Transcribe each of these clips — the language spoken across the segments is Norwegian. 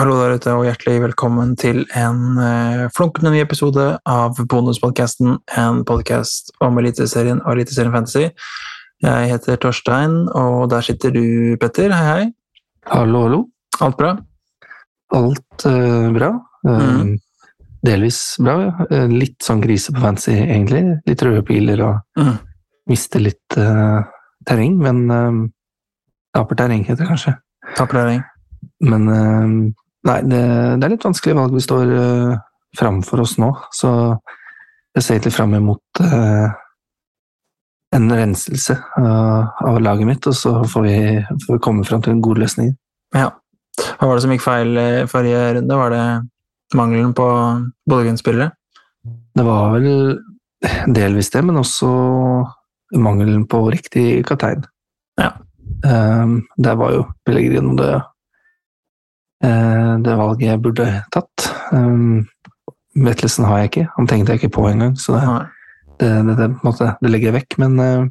Hallo der ute, og hjertelig velkommen til en eh, flunkende ny episode av Bonuspodkasten, en podkast om Eliteserien og Eliteserien Fantasy. Jeg heter Torstein, og der sitter du, Petter. Hei, hei. Hallo, hallo. Alt bra? Alt eh, bra. Uh, Mm. Delvis bra. ja. Uh, litt sånn krise på fancy, egentlig. Litt røde piler og Mm. miste litt eh, terreng, men uh, Taper terreng, heter det kanskje. Taper terreng. Men nei, det, det er litt vanskelige valg vi står uh, framfor oss nå, så jeg ser egentlig fram imot uh, en renselse uh, av laget mitt, og så får vi, får vi komme fram til en god løsning. Ja. Hva var det som gikk feil i forrige runde? Var det mangelen på Bodø-Glimt-spillere? Det var vel delvis det, men også mangelen på riktig kaptein. Ja. Um, der var jo Pellegrino det, det valget jeg burde tatt. Um, Vettelsen har jeg ikke, han tenkte jeg ikke på engang, så det, det, det, måte, det legger jeg vekk. Men eh,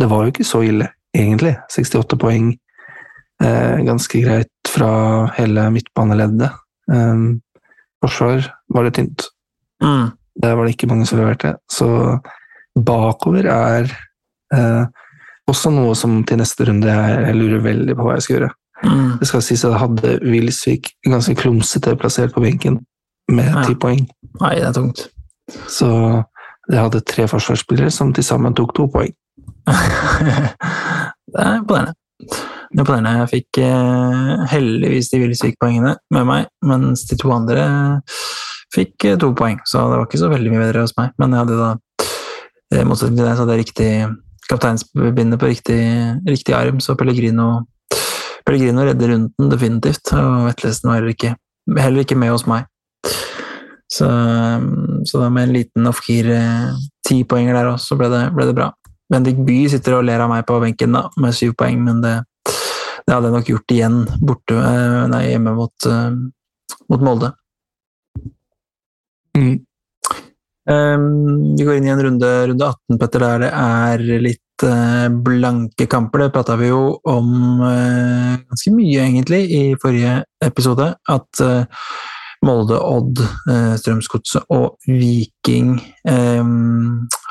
det var jo ikke så ille, egentlig. 68 poeng, eh, ganske greit fra hele midtbaneleddet. Um, forsvar var det tynt. Mm. Der var det ikke mange som leverte. Så bakover er eh, også noe som til neste runde jeg, jeg lurer veldig på hva jeg skal gjøre. Mm. Det skal sies at jeg hadde Wilsvik ganske klumsete plassert på benken med Ja. ti poeng. Nei, det er tungt. Så jeg hadde tre forsvarsspillere som til sammen tok to poeng. det er imponerende. Det er Imponerende. Jeg fikk eh, heldigvis de Wilsvik-poengene med meg, mens de to andre fikk eh, to poeng, så det var ikke så veldig mye bedre hos meg. Men jeg hadde da, eh, i motsetning til det, så hadde jeg riktig kapteinsbinde på riktig, riktig arm, så Pellegrino, Pellegrino redder runden definitivt, og Vettlesen var heller ikke, heller ikke med hos meg. Så, så da med en liten off-gear eh, ti-poenger der også, så ble det, ble det bra. Bendik By sitter og ler av meg på benken da, med syv poeng, men det, det hadde jeg nok gjort igjen borte, eh, nei, hjemme mot, eh, mot Molde. Um, vi går inn i en runde, runde 18, Petter, der det er litt eh, blanke kamper. Det prata vi jo om eh, ganske mye, egentlig, i forrige episode. At eh, Molde, Odd, Strømsgodset og Viking eh,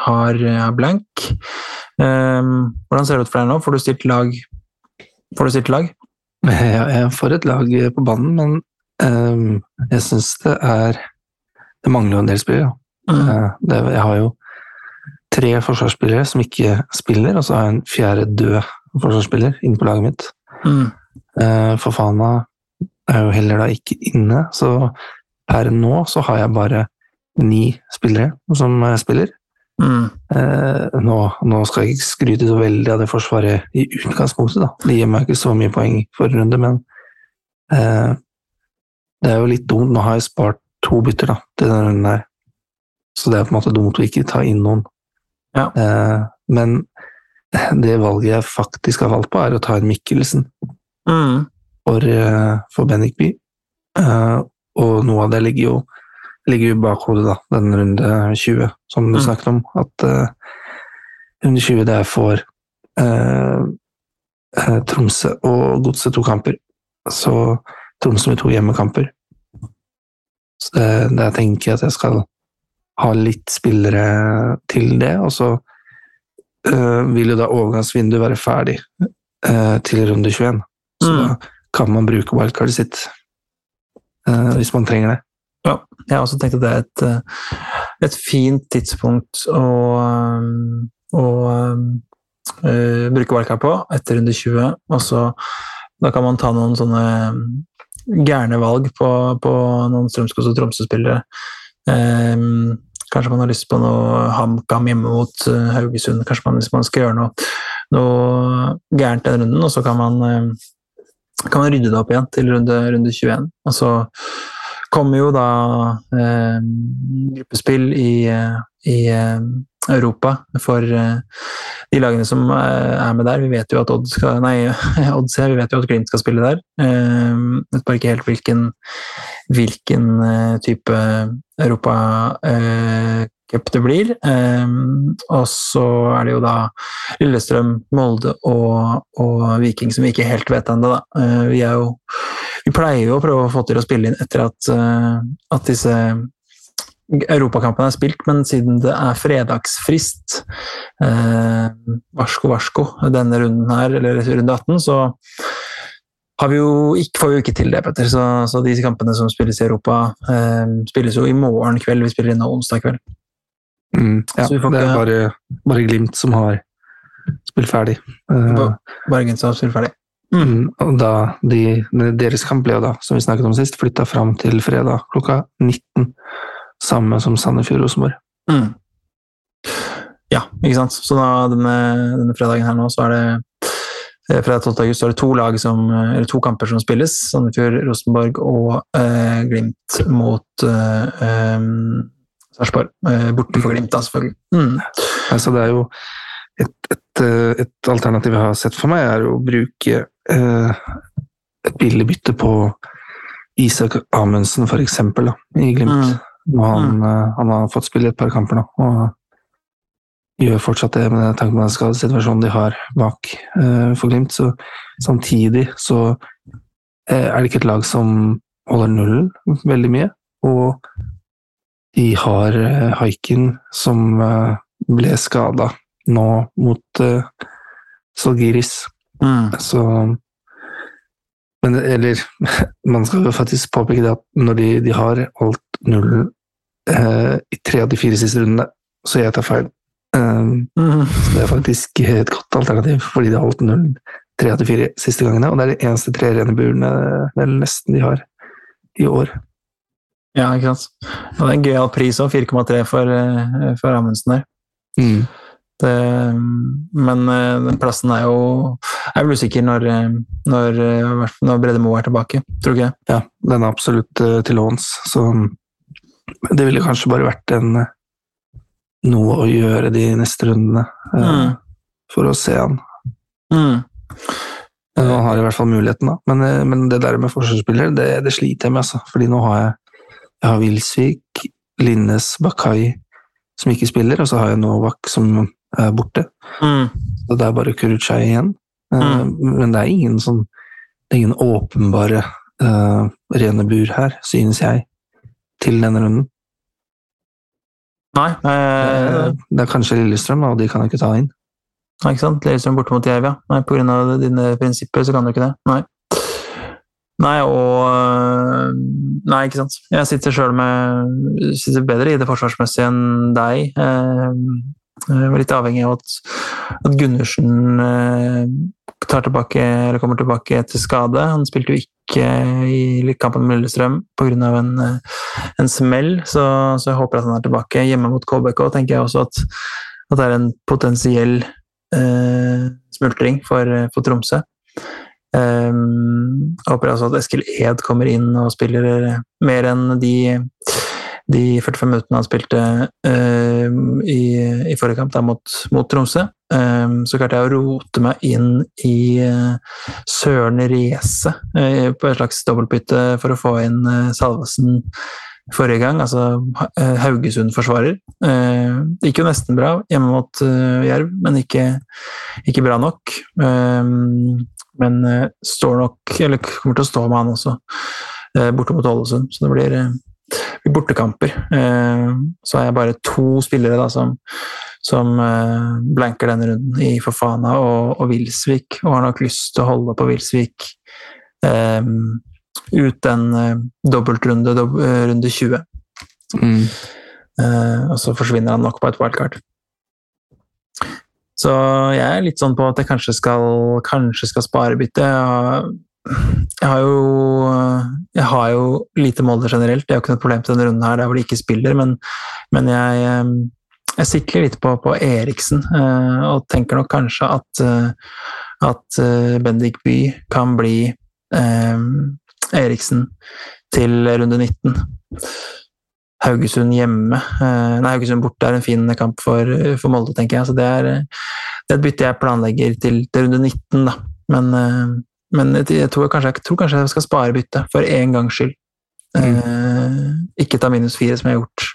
har, blank. Um, hvordan ser det ut for deg nå? Får du stilt lag? Får du stilt lag? Jeg, jeg får et lag på banen, men ehm, jeg syns det er Det mangler jo en del spillere. Ja. Mm. Eh, det, jeg har jo tre forsvarsspillere som ikke spiller, og så har jeg en fjerde død forsvarsspiller inne på laget mitt. Mm. Eh, Fofana er jo heller da ikke inne, så per nå så har jeg bare ni spillere som eh, spiller. Mm. Eh, nå, nå skal jeg ikke skryte så veldig av det forsvaret i utgangspunktet, da. Det gir meg ikke så mye poeng for runde, men eh, det er jo litt dumt. Nå har jeg spart to bytter da, til denne runden her, så det er på en måte dumt å ikke ta inn noen. Ja. Eh, men det valget jeg faktisk har valgt på, er å ta inn Mikkelsen Mm. for, eh, for Bendik Bye. Eh, og noe av det ligger jo, ligger jo bak hodet, da, den runde 20, som du Mm. snakket om. At runde 20 det er for eh, eh, Tromsø og Godset to kamper. Så Tromsø med to hjemmekamper. Så det, jeg tenker at jeg skal ha litt spillere til det, og så eh, vil jo da overgangsvinduet være ferdig eh, til runde 21. Så Mm. da kan man bruke wildcardet sitt eh, hvis man trenger det. Ja, jeg har også tenkt at det er et, et fint tidspunkt å, å bruke wildcard på etter runde 20. Og så da kan man ta noen sånne gærne valg på, på noen Strømskog og Tromsø-spillere. Um, kanskje man har lyst på noe HamKam hjemme mot eh, Haugesund. Kanskje man, man skal gjøre noe, noe gærent den runden, og så kan man, um, kan man rydde det opp igjen til runde, runde 21. Og så kommer jo da eh, gruppespill i, eh, i eh, Europa for eh, de lagene som eh, er med der. Vi vet jo at Odd skal Nei, Odd ser, vi vet jo at Glimt skal spille der. Jeg vet bare ikke helt hvilken, hvilken eh, type Europacup det blir. Eh, og så er det jo da Lillestrøm, Molde og, og Viking som vi ikke helt vet ennå, da. Eh, vi jo vi pleier jo å prøve å få til å spille inn etter at, at disse Europakampene er spilt, men siden det er fredagsfrist, eh, varsko varsko, denne runden her, eller runde 18, så har vi jo ikke, får vi jo ikke til det, Petter. Så, så disse kampene som spilles i Europa, eh, spilles jo i morgen kveld. Vi spiller inn onsdag kveld. Mm, ja, det er bare, bare, Glimt som har spilt ferdig. Uh, bare Glimt som har spilt ferdig. Mm. og da, de, deres kamp ble jo da, som vi snakket om sist, flytta fram til fredag klokka 19. Samme som Sandefjord-Rosenborg. Mm. Ja, ikke sant. Så da, denne, denne, fredagen her nå, så er det eh, fredag 12. august så er det to, lag som, eller to kamper som spilles. Sandefjord, Rosenborg og eh, Glimt mot eh, um, Sarpsborg. Eh, borte for Glimt, da, selvfølgelig. Mm. Altså, det er jo et, et, eh, et, alternativ jeg har sett for meg, er å bruke eh, et billig bytte på Isak Amundsen, for eksempel, da, i Glimt. Mm. Han, mm. Eh, han, har fått spille et par kamper nå, og gjør fortsatt det med tanke på den skadesituasjonen de har bak uh, for Glimt. Så samtidig så uh, er det ikke et lag som holder nullen veldig mye, og de har uh, Haiken som uh, ble skada nå mot uh, Salgiris. Mm. Så men eller man skal jo faktisk påpeke det at når de, de har holdt nullen eh, i tre av de fire siste rundene, så jeg tar feil. Um, mm. Så det er faktisk et godt alternativ, fordi de har holdt nullen tre av de fire siste gangene. Og det er de eneste tre rene burene vel nesten de har i år. Ja, ikke sant. Og det er en gøyal pris òg, 4,3 for, eh, for Amundsen der. Mm. Det, men eh, den plassen er jo er vel usikker når, eh, når, eh, når Brede Moe er tilbake, tror ikke Ja, den er absolutt til låns, så det ville kanskje bare vært en noe å gjøre de neste rundene mm. for å se han. Mm. Nå har i hvert fall muligheten, da. Men, men det der med forsvarsspiller, det, det, sliter jeg med, altså. Fordi nå har jeg, jeg har Wilsvik, Linnes, Bakai som ikke spiller, og så har jeg Novak som er borte. Mm. Så det er bare Kurucay igjen. Eh, mm. Men det er ingen sånn Det er ingen åpenbare uh, rene bur her, synes jeg, til denne runden. Nei. Eh, det er kanskje Lillestrøm, og de kan jeg ikke ta inn. Nei, ikke sant? Lillestrøm borte mot Jerv, ja. Nei, på grunn av dine prinsipper så kan du ikke det. Nei. Nei, og Nei, ikke sant. Jeg sitter sjøl med Sitter bedre i det forsvarsmessige enn deg. Jeg var litt avhengig av at, at Gundersen eh, tar tilbake, eller kommer tilbake etter skade. Han spilte jo ikke i kampen med Lillestrøm pga. En, eh, en smell, så, så, jeg håper at han er tilbake. Hjemme mot KBK tenker jeg også at, at det er en potensiell eh, smultring for, for Tromsø. Um, håper også at Eskil Ed kommer inn og spiller mer enn de de 45 minuttene han spilte uh, i, i, forrige kamp da, mot, mot Tromsø, um, så klarte jeg å rote meg inn i uh, Søren Riese uh, på et slags dobbeltbytte for å få inn Salvesen forrige gang, altså Haugesund-forsvarer. Det gikk jo nesten bra hjemme mot Jerv, men ikke, ikke bra nok. Men står nok, eller kommer til å stå med han også, borte mot Ålesund, så det blir bortekamper. Eh, så har jeg bare to spillere da, som, som eh, blanker denne runden i Fofana og, og Wilsvik, og har nok lyst til å holde på Wilsvik um, ut den dobbeltrunde, dob runde 20. Mm. Uh, og så forsvinner han nok på et wildcard. Så jeg er litt sånn på at jeg kanskje skal, kanskje skal spare bytte. Jeg har jo jeg har jo lite Molde generelt, det er jo ikke noe problem til denne runden her, der hvor de ikke spiller, men, men jeg, eh, jeg sikler litt på, på Eriksen, eh, og tenker nok kanskje at, eh, at Bendik By kan bli eh, Eriksen til runde 19. Haugesund hjemme Nei, Haugesund borte er en fin kamp for, for Molde, tenker jeg. Så det er, det er et bytte jeg planlegger til, til runde 19, da. Men men jeg tror, kanskje, jeg tror kanskje jeg skal spare byttet, for én gangs skyld. Mm. Eh, ikke ta minus fire, som jeg har gjort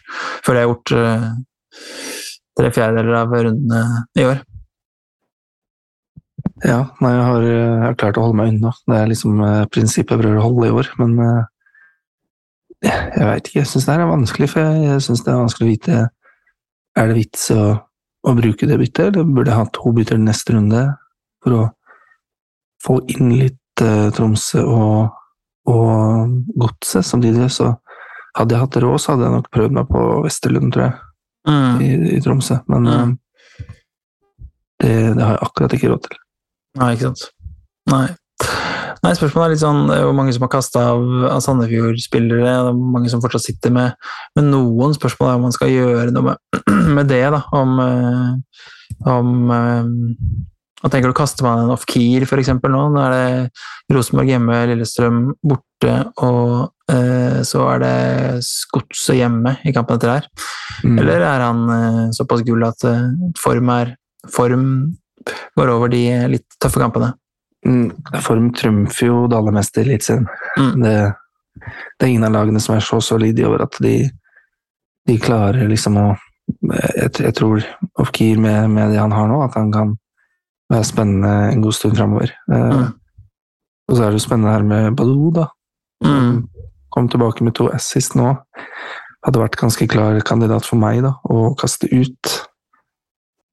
før jeg har gjort eh, tre fjerdedeler av rundene i år. Ja, nei, jeg har, jeg har klart å holde meg unna. Det er liksom eh, prinsippet jeg prøver å holde i år, men eh, jeg, jeg veit ikke. Jeg syns det er vanskelig, for jeg, jeg syns det er vanskelig å vite Er det vits å, å bruke det byttet, eller burde jeg ha to bytter neste runde for å få inn litt eh, Tromsø og, og Godset samtidig? Så hadde jeg hatt råd, så hadde jeg nok prøvd meg på Vesterlund, tror jeg, Mm. i, i Tromsø. Men Mm. eh, det, det har jeg akkurat ikke råd til. Nei, ikke sant. Nei. Nei, spørsmålet er litt sånn Det er jo mange som har kasta av, av Sandefjord-spillere. Det er mange som fortsatt sitter med, med noen spørsmål er om man skal gjøre noe med, med det. da, Om, eh, om eh, Hva tenker du, kaster man en off-keer f.eks. nå? Nå er det Rosenborg hjemme, Lillestrøm borte, og eh, så er det Skotset hjemme i kampen etter her. Mm. Eller er han eh, såpass gull at eh, form, er, form går over de litt tøffe kampene? Mm, Form trumfer jo det aller meste i Eliteserien. Mm. Det, det er ingen av lagene som er så solide over at de, de klarer liksom å Jeg, jeg tror Ofkir med, med det han har nå, at han kan være spennende en god stund framover. Mm. Og så er det jo spennende her med Badou, da. Mm. Kom tilbake med to assist nå. Hadde vært ganske klar kandidat for meg da, å kaste ut.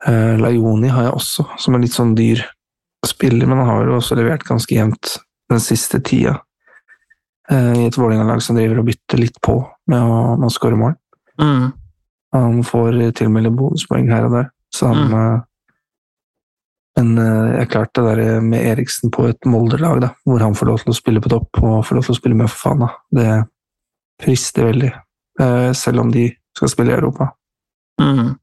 Uh, Laioni har jeg også, som er litt sånn dyr spiller, men han har jo også levert ganske jevnt den siste tida. Eh, I et Vålerenga-lag som driver og bytter litt på med å, med å skåre mål. Mm. Han får til og med litt bonuspoeng her og der, så han Mm. Men eh, jeg klarte det der med Eriksen på et Molde-lag, hvor han får lov til å spille på topp og får lov til å spille med for faen. da. Det frister veldig, eh, selv om de skal spille i Europa. Mm.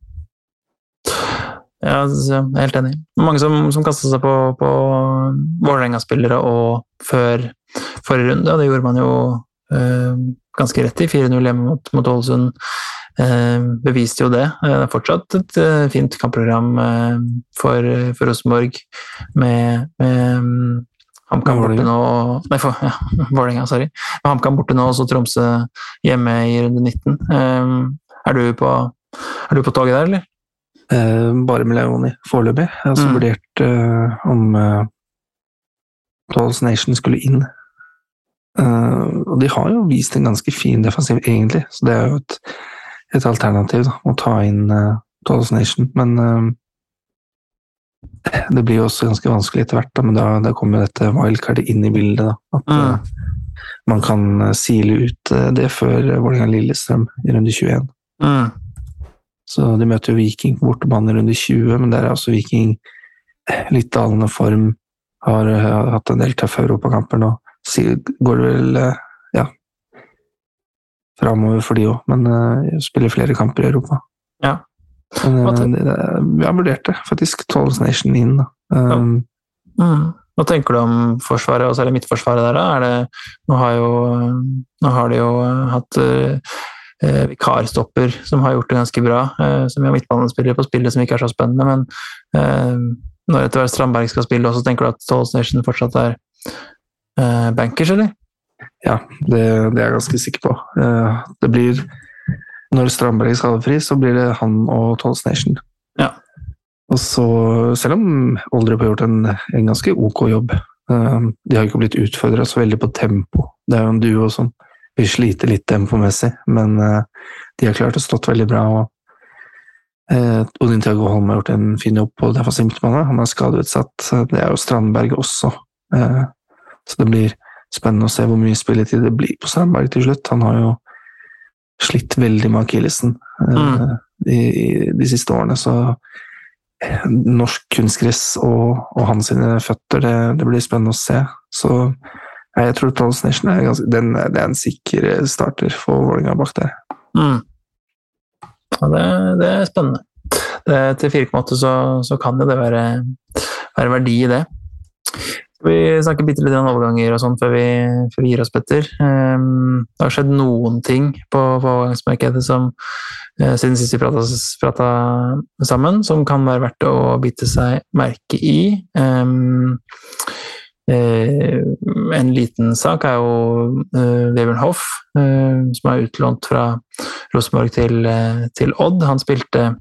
Ja, jeg er helt enig. Mange som, som kastet seg på, på Vålerenga-spillere og før forrige runde, og det gjorde man jo øh, ganske rett i. 4-0 hjemme mot, mot Ålesund beviste jo det. Eh, Det er fortsatt et eh, fint kampprogram eh, for, for Rosenborg med, med mm, HamKam borte nå Nei, for, ja, Vålerenga, sorry. Med HamKam borte nå, og så Tromsø hjemme i runde 19. Eh, er, du på, er du på toget der, eller? Eh, bare med Leoni foreløpig. Jeg har også Mm. vurdert eh, om eh, Dolls Nation skulle inn. Eh, og de har jo vist en ganske fin defensiv, egentlig, så det er jo et, et alternativ da, å ta inn uh, Dolls Nation. Men uh, det blir jo også ganske vanskelig etter hvert, da, men da, da kommer jo dette wildcardet inn i bildet. Da, at Mm. uh, man kan eh, sile ut eh, det før Vålerenga-Lillestrøm i runde 21. Mm. Så de møter jo Viking på bortebane i runde 20, men der er også Viking litt dalende form. Har, har hatt en del tøffe europakamper nå. Går det vel eh, framover for de òg, men uh, spiller flere kamper i Europa. Ja. Men, uh, eh, jeg har vurdert det, faktisk. Tolls Nation inn. Da. Um, Mm. Hva tenker du om Forsvaret, og særlig Midtforsvaret der? da? Det, nå, har jo, nå har de jo hatt eh, eh, vikarstopper som har gjort det ganske bra, eh, som er midtbanespillere på spillet som ikke er så spennende, men eh, når etter hvert Strandberg skal spille, også tenker du at Tolls Nation fortsatt er eh, bankers, eller? Ja, det, det er jeg ganske sikker på. Eh, det blir Når Strandberg er skadefri, så blir det han og Tolls Nation. Ja. Og så, selv om Oldrup har gjort en, en ganske ok jobb eh, De har ikke blitt utfordra så veldig på tempo. Det er jo en duo som vil slite litt tempomessig, men eh, de har klart å stått veldig bra. og eh, Odin Tiago Holm har gjort en fin jobb på defensiv midtbane. Han er skadeutsatt. Det er jo Strandberg også. Eh, så det blir spennende å se hvor mye spilletid det blir på Sandberg til slutt. Han har jo slitt veldig med akillesen eh, Mm. i, i de siste årene, så eh, norsk kunstgress og, og hans sine føtter, det, det blir spennende å se. Så jeg tror Trolls Nation er, ganske, den, det er en sikker starter for Vålerenga bak der. Mm. Ja, det, det er spennende. Det, til 4,8 så, så kan jo det være, være verdi i det. Skal vi snakke bitte litt om overganger og sånn før, før vi gir oss, Petter? Ehm, det har skjedd noen ting på, på overgangsmarkedet som, eh, siden sist vi prata sammen, som kan være verdt å bite seg merke i. Ehm, eh, en liten sak er jo Webern Vebjørn Hoff, eh, som er utlånt fra Rosenborg til, eh, til Odd. Han spilte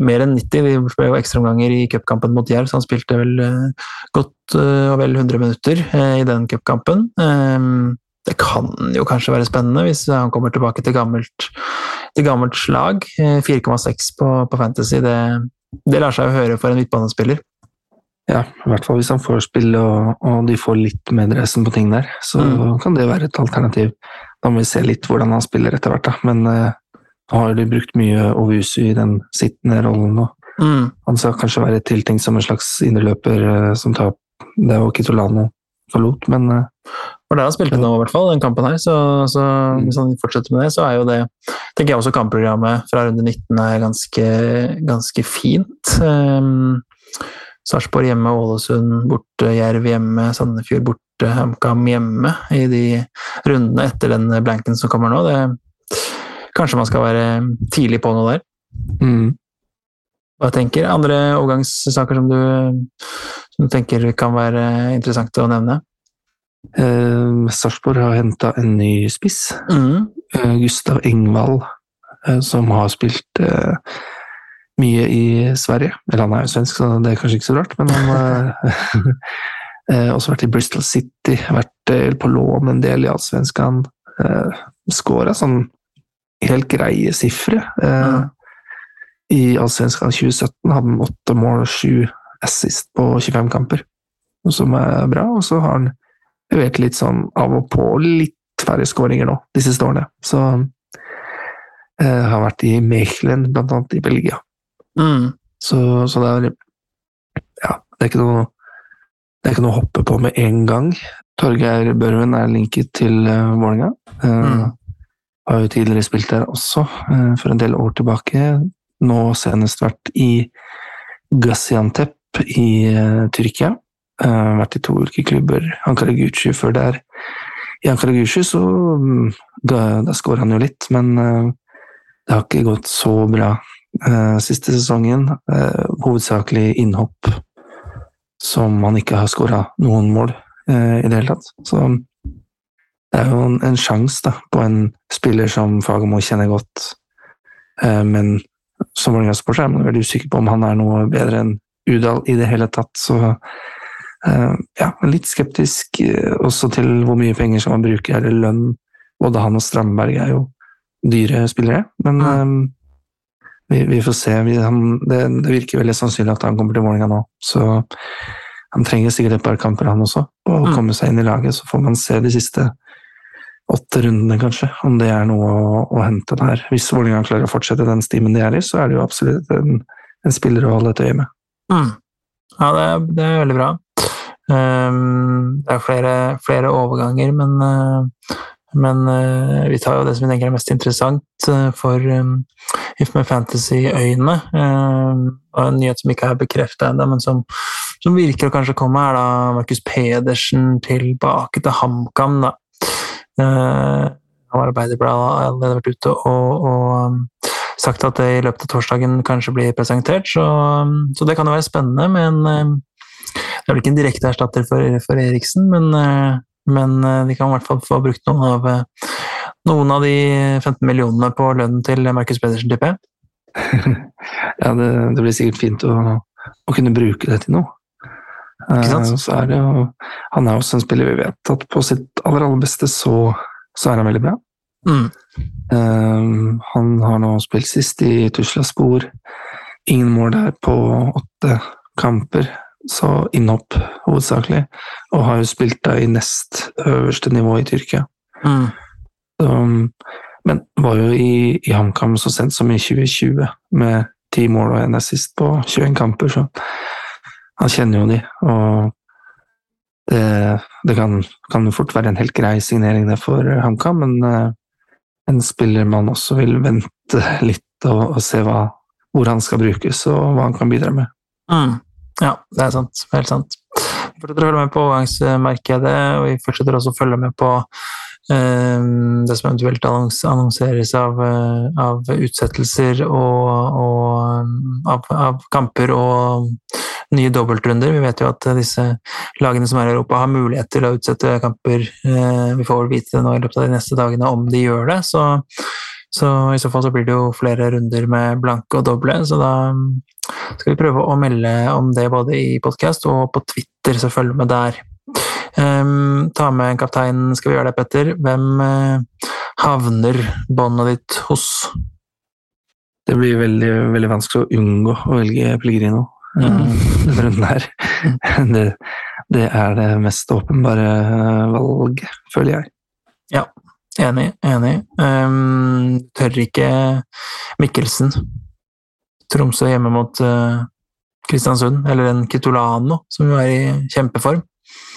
mer enn 90. Vi ble jo ekstraomganger i cupkampen mot Jerv, så han spilte vel uh, godt uh, og vel 100 minutter uh, i den cupkampen. Um, det kan jo kanskje være spennende hvis han kommer tilbake til gammelt, til gammelt slag. 4,6 på, på, Fantasy, det, det, lar seg jo høre for en midtbanespiller. Ja, i hvert fall hvis han får spille og, og de får litt medreisen på ting der, så mm. kan det være et alternativ. Da må vi se litt hvordan han spiller etter hvert, da. Men har de brukt mye Ovusu i den sittende rollen nå. Mm. Han skal kanskje være tiltenkt som en slags indreløper uh, som tar Det er jo Kitolano forlot, men uh, For det han spilte nå, i hvert fall, den kampen her. Så, så mm. hvis han fortsetter med det, så er jo det tenker jeg også kampprogrammet fra runde 19 er ganske, ganske fint. Um, Sarpsborg hjemme, Ålesund borte, Jerv hjemme, Sandefjord borte, HamKam hjemme i de rundene etter den blanken som kommer nå. Det Kanskje man skal være tidlig på noe der. Mm. Hva tenker Andre overgangssaker som du, som du tenker kan være interessant å nevne? Eh, Sarpsborg har henta en ny spiss. Mm. Uh, Gustav Engvald, uh, som har spilt uh, mye i Sverige. Eller han er jo svensk, så det er kanskje ikke så rart, men han har også vært i Bristol City, vært på lån en del i Allsvenskan. Skåra sånn helt greie sifre. Eh, I Allsvenskan 2017 hadde han åtte mål og sju assist på 25 kamper, som er bra. Og så har han levert litt sånn av og på, litt færre skåringer nå de siste årene. Så eh, har vært i Mechelen, blant annet i Belgia. Mm. Så, så, det er Ja, det er ikke noe det er ikke noe å hoppe på med en gang. Torgeir Børven er linket til uh, Vålerenga. Uh, mm. Har jo tidligere spilt der også, eh, for en del år tilbake. Nå senest vært i Gaziantep i uh, Tyrkia. Uh, vært i to ulike klubber. Ankara Gucci før der. I Ankara Gucci så um, Da, da skårer han jo litt, men det har ikke gått så bra siste sesongen. hovedsakelig innhopp som han ikke har skåra noen mål i det hele tatt. Så det er jo en, en sjanse på en spiller som Fagermo kjenner godt, eh, men som Vålerenga-sporter er man veldig usikker på om han er noe bedre enn Udal i det hele tatt. Så eh, ja, litt skeptisk eh, også til hvor mye penger som man bruker, eller lønn. Både han og Strandberg er jo dyre spillere, men mm. vi, vi, får se. Vi, han, det, det, virker veldig sannsynlig at han kommer til Vålerenga nå, så han trenger sikkert et par kamper, han også, og mm. komme seg inn i laget. Så får man se de siste åtte rundene, kanskje, om det er noe å, å hente der. Hvis Vålerenga klarer å fortsette den stimen de er i, så er det jo absolutt en, en spiller å holde et øye med. Mm. Ja, det det er, veldig bra. Um, det er flere, flere overganger, men, uh, men uh, vi tar jo det som vi tenker er mest interessant uh, for um, My Fantasy-øyne. og en nyhet som ikke er bekrefta ennå, men som, som, virker å kanskje komme, er da Markus Pedersen tilbake til HamKam. da Eh, han Arbeiderbladet har allerede vært ute og, og, um, sagt at det i løpet av torsdagen kanskje blir presentert, så, um, så det kan jo være spennende. Men um, det er vel ikke en direkte erstatter for, for Eriksen, men, uh, men uh, de kan i hvert fall få brukt noen av, uh, noen av de 15 millionene på lønnen til Markus Pedersen, tipper ja, det, det, blir sikkert fint å, å kunne bruke det til noe. Så er det jo, han er også en spiller vi vet at på sitt aller, aller beste så, så er han veldig bra. Mm. Um, han har nå spilt sist i Tuslaspor. Ingen mål der på åtte kamper, så innhopp hovedsakelig. Og har jo spilt da i nest øverste nivå i Tyrkia. Mm. Um, men var jo i, i HamKam så sent som i 2020 med ti mål og en assist på 21 kamper, så han kjenner jo de, og det, det kan, kan, fort være en helt grei signering det for HamKam, men uh, en spiller man også vil vente litt og, og se hva, hvor han skal brukes og hva han kan bidra med. Mm. Ja, det er sant. Helt sant. Vi fortsetter å følge med på overgangsmarkedet, og vi fortsetter også å følge med på det som eventuelt annonseres av, eh, av utsettelser og, og av, av, kamper og nye dobbeltrunder. Vi vet jo at disse lagene som er i Europa, har mulighet til å utsette kamper. Eh, vi får vel vite nå i løpet av de neste dagene om de gjør det. Så Så i så fall så blir det jo flere runder med blanke og doble, så da skal vi prøve å melde om det både i podkast og på Twitter, så følg med der. Um, ta med en kaptein, skal vi gjøre det, Petter. Hvem uh, havner båndet ditt hos? Det blir veldig, veldig vanskelig å unngå å velge Pellegrino mm. denne runden her. Det, det, er det mest åpenbare valget, føler jeg. Ja, Enig. Enig. Um, tør ikke Mikkelsen. Tromsø hjemme mot uh, Kristiansund, eller en Kitolano, som jo er i kjempeform.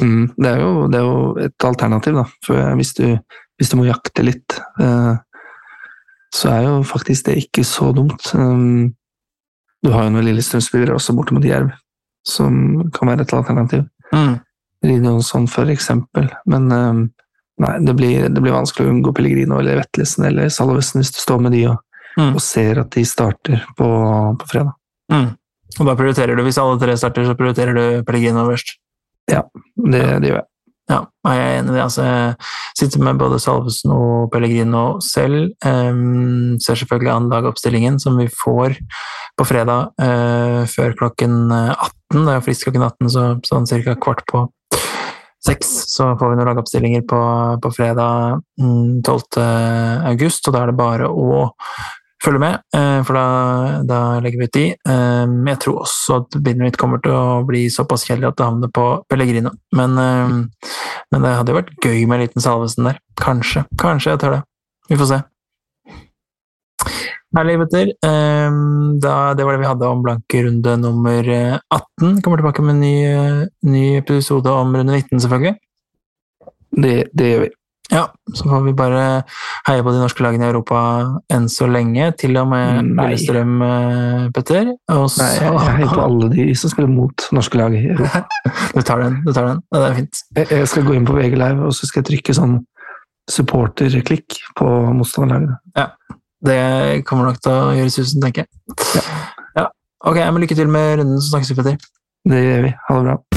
Mm, det, er jo, det, er jo, et alternativ, da. For hvis du, hvis du må jakte litt, uh, så er jo faktisk det ikke så dumt. Um, du har jo noen Lillestrøm-spillere også borte mot Jerv, som kan være et alternativ. Mm. Ridjonsson, for eksempel. Men um, Nei, det blir, det blir, vanskelig å unngå Pellegrino eller Vetlesen eller Salovesen hvis du står med de og, mm. og ser at de starter på, på fredag. Mm. Og da prioriterer du, Hvis alle tre starter, så prioriterer du Pellegrino først? Ja, det, det gjør jeg. Ja, jeg er enig i det. Altså, jeg sitter med både Salvesen og Pellegrino selv. Um, ser selvfølgelig an lagoppstillingen som vi får på fredag uh, før klokken 18. Det er frist klokken 18, så sånn ca. kvart på seks så får vi noen lagoppstillinger på, på fredag 12. Mm, august, og da er det bare å følge med, eh, for da, da legger vi ut de. Eh, jeg tror også at bindet mitt kommer til å bli såpass kjedelig at det havner på Pellegrino. Men, eh, men det hadde jo vært gøy med en liten Salvesen der. Kanskje. Kanskje jeg tør det. Vi får se. Herlig, gutter. Det var det vi hadde om blankerunde nummer 18. Kommer tilbake med en ny, ny episode om runde 19, selvfølgelig. Det, det, gjør vi. Ja, så får vi bare heie på de norske lagene i Europa enn så lenge, til og med Lillestrøm, eh, Petter. Også... Nei, jeg heier på alle de som spiller mot norske lag i Europa. du tar den, du tar den. Det er fint. Jeg skal gå inn på VG Live, og så skal jeg trykke sånn supporterklikk på motstanderlagene. Ja. Det kommer nok til å gjøre susen, tenker jeg. Ja. ja. Ok, men lykke til med runden, så snakkes vi, Petter. Det gjør vi. Ha det bra.